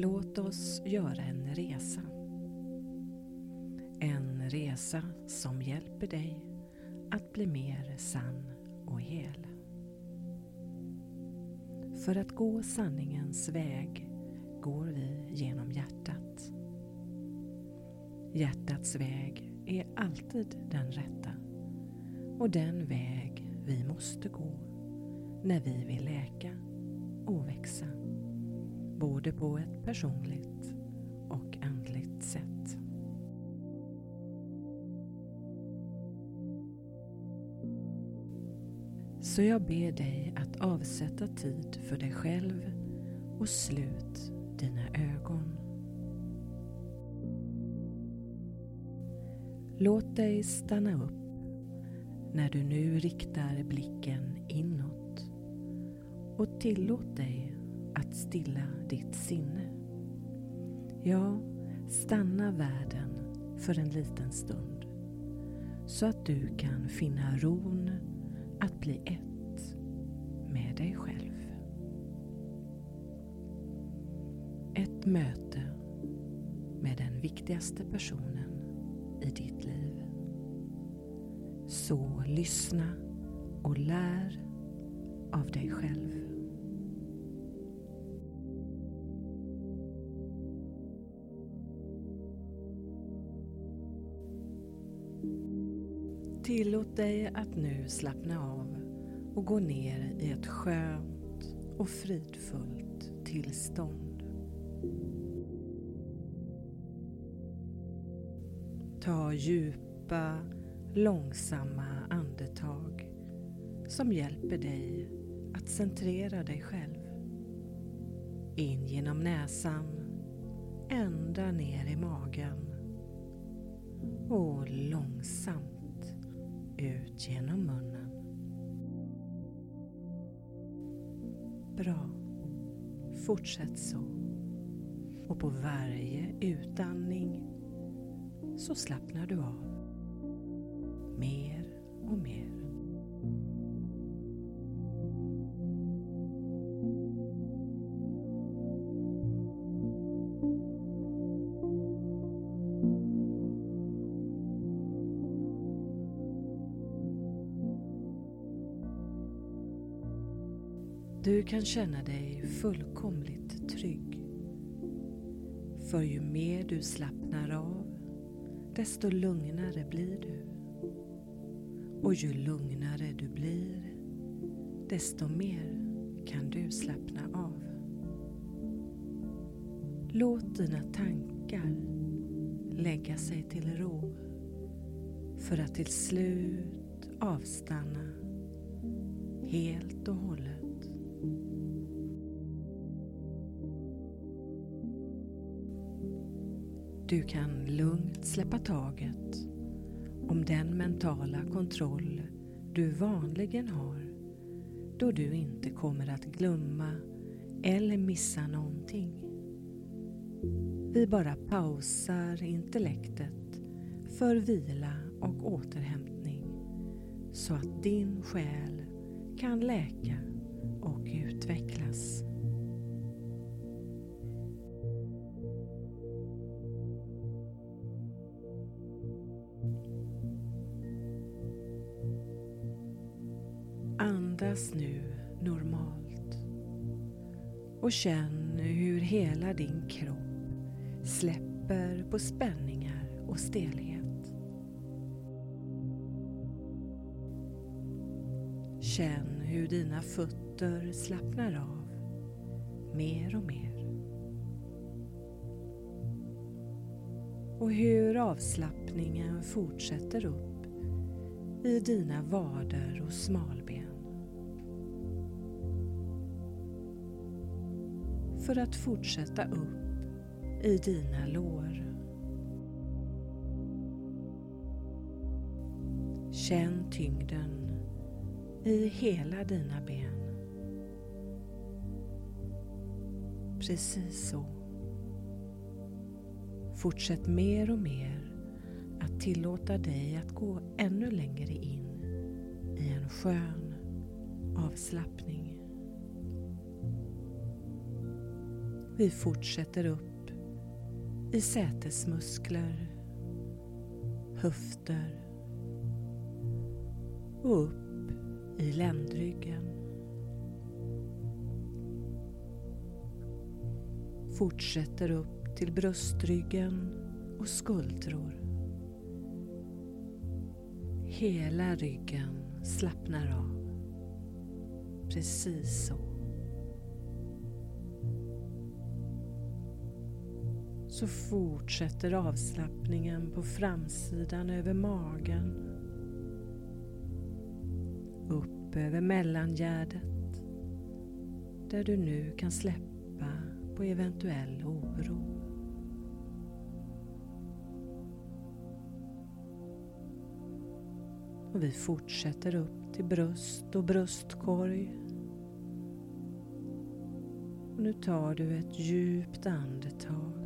låt oss göra en resa. En resa som hjälper dig att bli mer sann och hel. För att gå sanningens väg går vi genom hjärtat. Hjärtats väg är alltid den rätta och den väg vi måste gå när vi vill läka och växa både på ett personligt och andligt sätt. Så jag ber dig att avsätta tid för dig själv och slut dina ögon. Låt dig stanna upp när du nu riktar blicken inåt och tillåt dig att stilla ditt sinne. Ja, stanna världen för en liten stund så att du kan finna ron att bli ett med dig själv. Ett möte med den viktigaste personen i ditt liv. Så lyssna och lär av dig själv. Tillåt dig att nu slappna av och gå ner i ett skönt och fridfullt tillstånd. Ta djupa, långsamma andetag som hjälper dig att centrera dig själv. In genom näsan, ända ner i magen och långsamt ut genom munnen. Bra. Fortsätt så. Och på varje utandning så slappnar du av mer och mer. Du kan känna dig fullkomligt trygg. För ju mer du slappnar av, desto lugnare blir du. Och ju lugnare du blir, desto mer kan du slappna av. Låt dina tankar lägga sig till ro för att till slut avstanna helt och hållet. Du kan lugnt släppa taget om den mentala kontroll du vanligen har då du inte kommer att glömma eller missa någonting. Vi bara pausar intellektet för vila och återhämtning så att din själ kan läka och utvecklas. Och känn hur hela din kropp släpper på spänningar och stelhet. Känn hur dina fötter slappnar av mer och mer. Och hur avslappningen fortsätter upp i dina vader och smala för att fortsätta upp i dina lår. Känn tyngden i hela dina ben. Precis så. Fortsätt mer och mer att tillåta dig att gå ännu längre in i en skön avslappning. Vi fortsätter upp i sätesmuskler, höfter och upp i ländryggen. Fortsätter upp till bröstryggen och skuldror. Hela ryggen slappnar av. Precis så. Så fortsätter avslappningen på framsidan över magen. Upp över mellangärdet där du nu kan släppa på eventuell oro. Och vi fortsätter upp till bröst och bröstkorg. Och nu tar du ett djupt andetag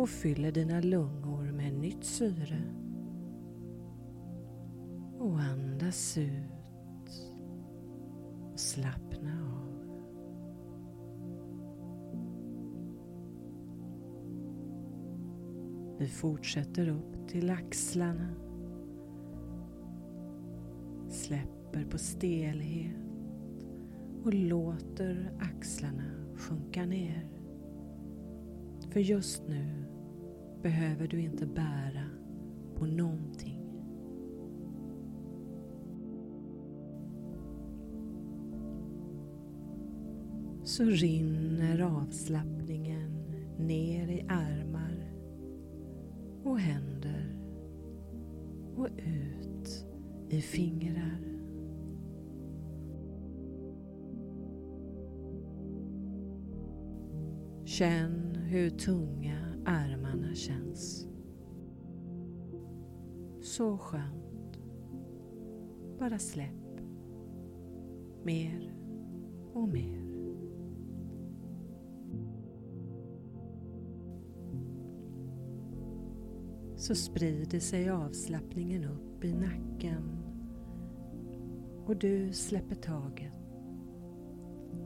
och fyller dina lungor med nytt syre. Och andas ut och slappna av. Vi fortsätter upp till axlarna släpper på stelhet och låter axlarna sjunka ner. För just nu behöver du inte bära på någonting. Så rinner avslappningen ner i armar och händer och ut i fingrar. Känn hur tunga armarna känns. Så skönt. Bara släpp. Mer och mer. Så sprider sig avslappningen upp i nacken och du släpper taget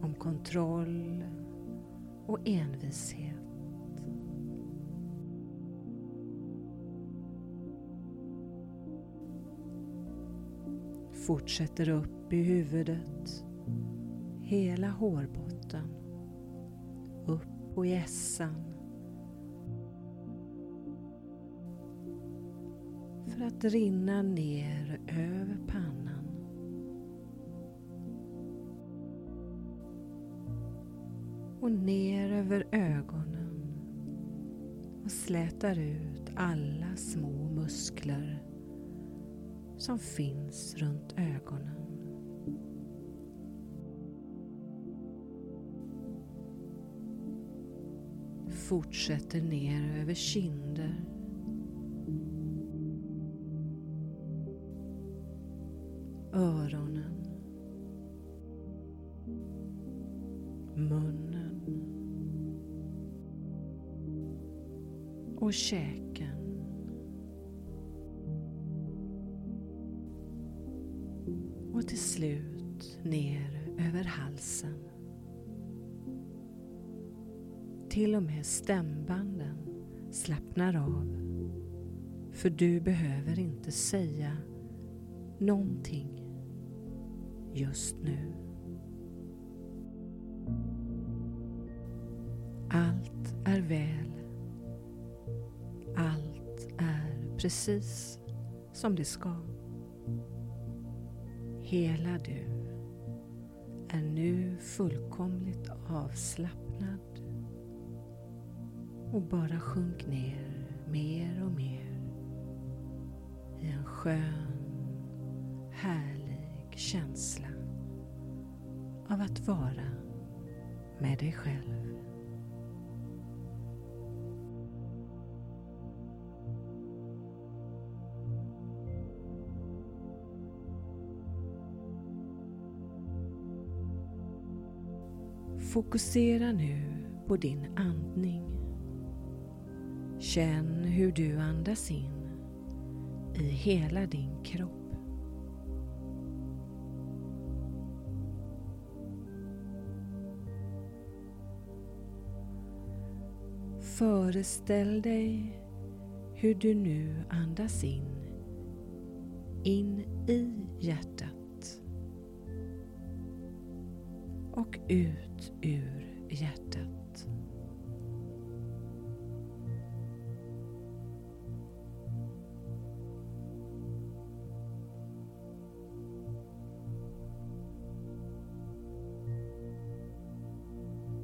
om kontroll och envishet. Fortsätter upp i huvudet, hela hårbotten, upp och i essan. För att rinna ner över pannan. Och ner över ögonen. Och slätar ut alla små muskler som finns runt ögonen. Fortsätter ner över kinder öronen munnen och käken. Och till slut ner över halsen. Till och med stämbanden slappnar av. För du behöver inte säga någonting just nu. Allt är väl Allt är precis som det ska. Hela du är nu fullkomligt avslappnad och bara sjunk ner mer och mer i en skön, härlig känsla av att vara med dig själv. Fokusera nu på din andning. Känn hur du andas in i hela din kropp. Föreställ dig hur du nu andas in, in i hjärtat och ut ur hjärtat.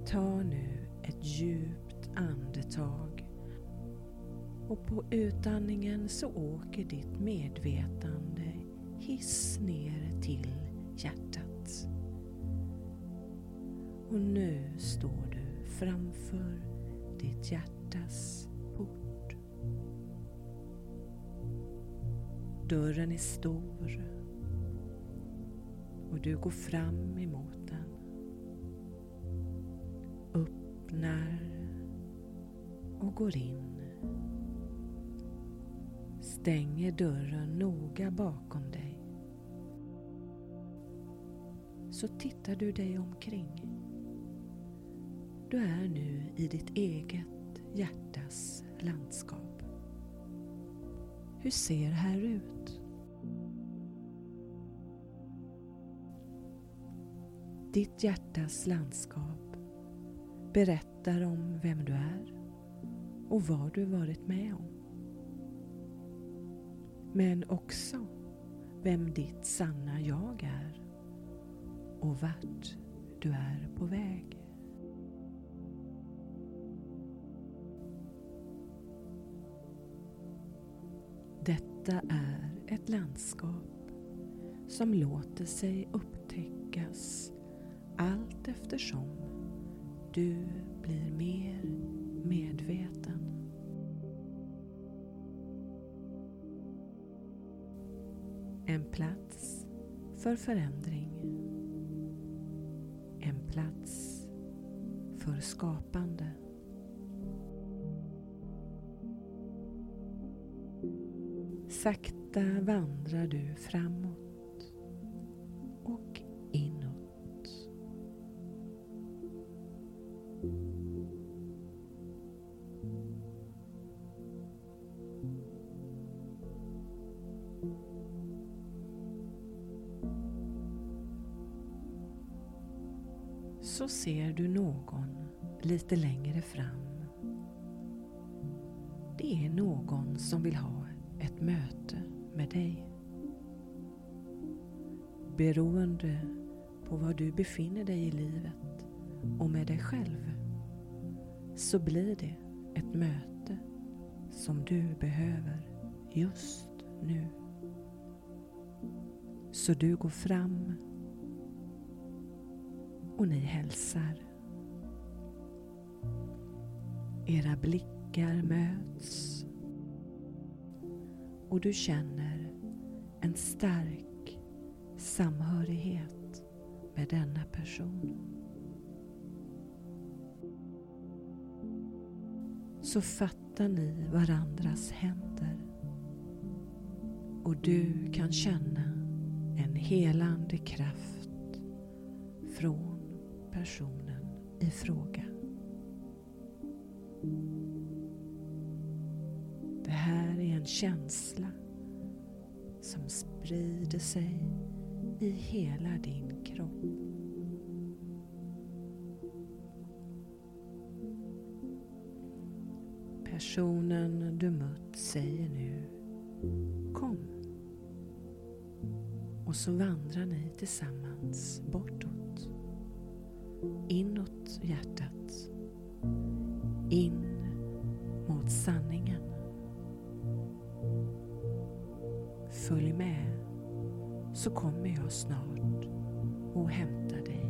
Ta nu ett djupt andetag och på utandningen så åker ditt medvetande hiss ner till hjärtat. Och nu står du framför ditt hjärtas port. Dörren är stor och du går fram emot den. Öppnar och går in. Stänger dörren noga bakom dig. Så tittar du dig omkring. Du är nu i ditt eget hjärtas landskap. Hur ser här ut? Ditt hjärtas landskap berättar om vem du är och vad du varit med om. Men också vem ditt sanna jag är och vart du är på väg. Detta är ett landskap som låter sig upptäckas allt eftersom du blir mer medveten. En plats för förändring. En plats för skapande. Sakta vandrar du framåt och inåt. Så ser du någon lite längre fram. Det är någon som vill ha ett möte med dig. Beroende på var du befinner dig i livet och med dig själv så blir det ett möte som du behöver just nu. Så du går fram och ni hälsar. Era blickar möts och du känner en stark samhörighet med denna person. Så fattar ni varandras händer och du kan känna en helande kraft från personen i fråga en känsla som sprider sig i hela din kropp. Personen du mött säger nu Kom. Och så vandrar ni tillsammans bortåt. Inåt hjärtat. In mot sanningen. Följ med så kommer jag snart och hämtar dig.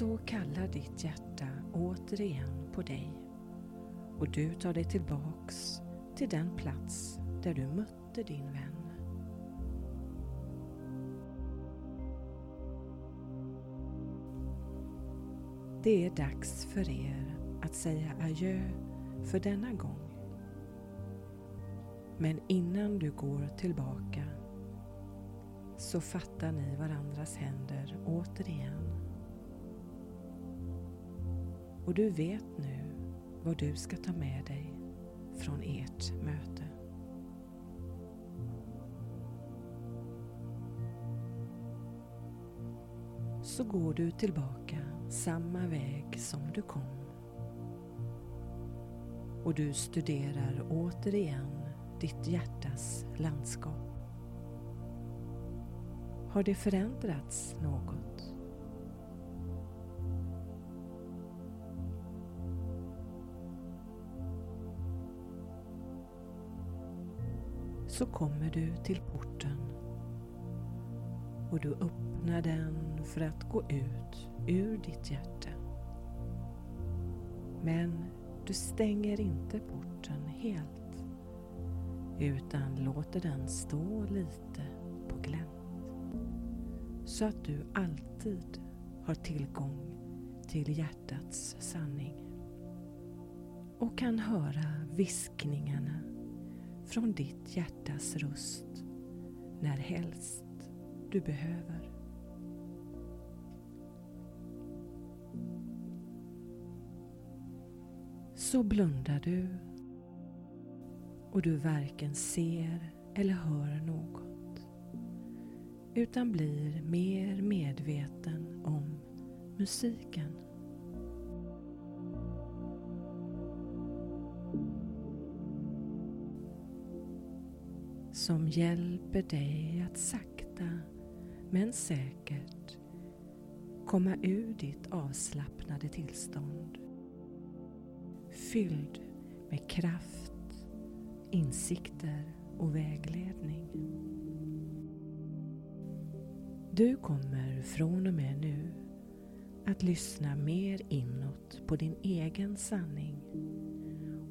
så kallar ditt hjärta återigen på dig och du tar dig tillbaks till den plats där du mötte din vän. Det är dags för er att säga adjö för denna gång. Men innan du går tillbaka så fattar ni varandras händer återigen. Och du vet nu vad du ska ta med dig från ert möte. Så går du tillbaka samma väg som du kom. Och du studerar återigen ditt hjärtas landskap. Har det förändrats något? Så kommer du till porten. Och du öppnar den för att gå ut ur ditt hjärta. Men du stänger inte porten helt utan låter den stå lite på glänt. Så att du alltid har tillgång till hjärtats sanning. Och kan höra viskningarna från ditt hjärtas röst när helst du behöver. Så blundar du och du varken ser eller hör något utan blir mer medveten om musiken. Som hjälper dig att sakta men säkert komma ur ditt avslappnade tillstånd fylld med kraft, insikter och vägledning. Du kommer från och med nu att lyssna mer inåt på din egen sanning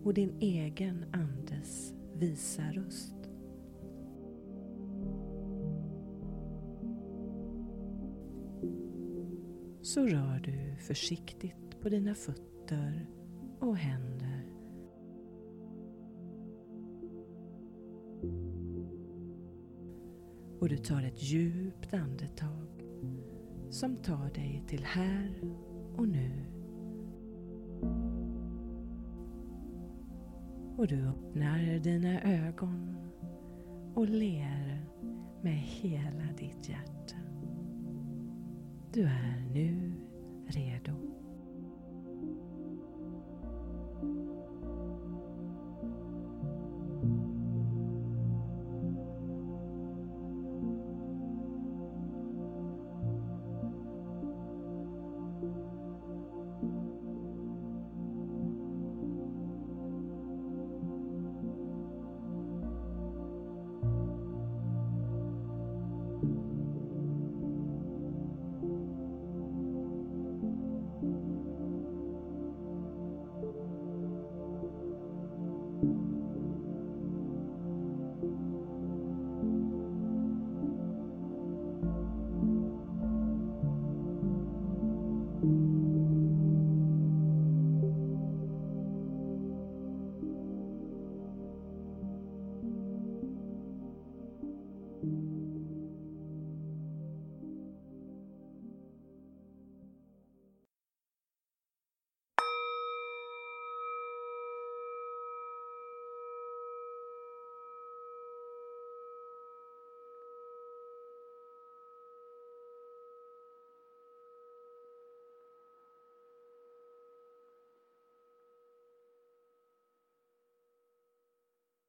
och din egen andes visa röst. Så rör du försiktigt på dina fötter och händer. Och du tar ett djupt andetag som tar dig till här och nu. Och du öppnar dina ögon och ler med hela ditt hjärta. Du är nu redo.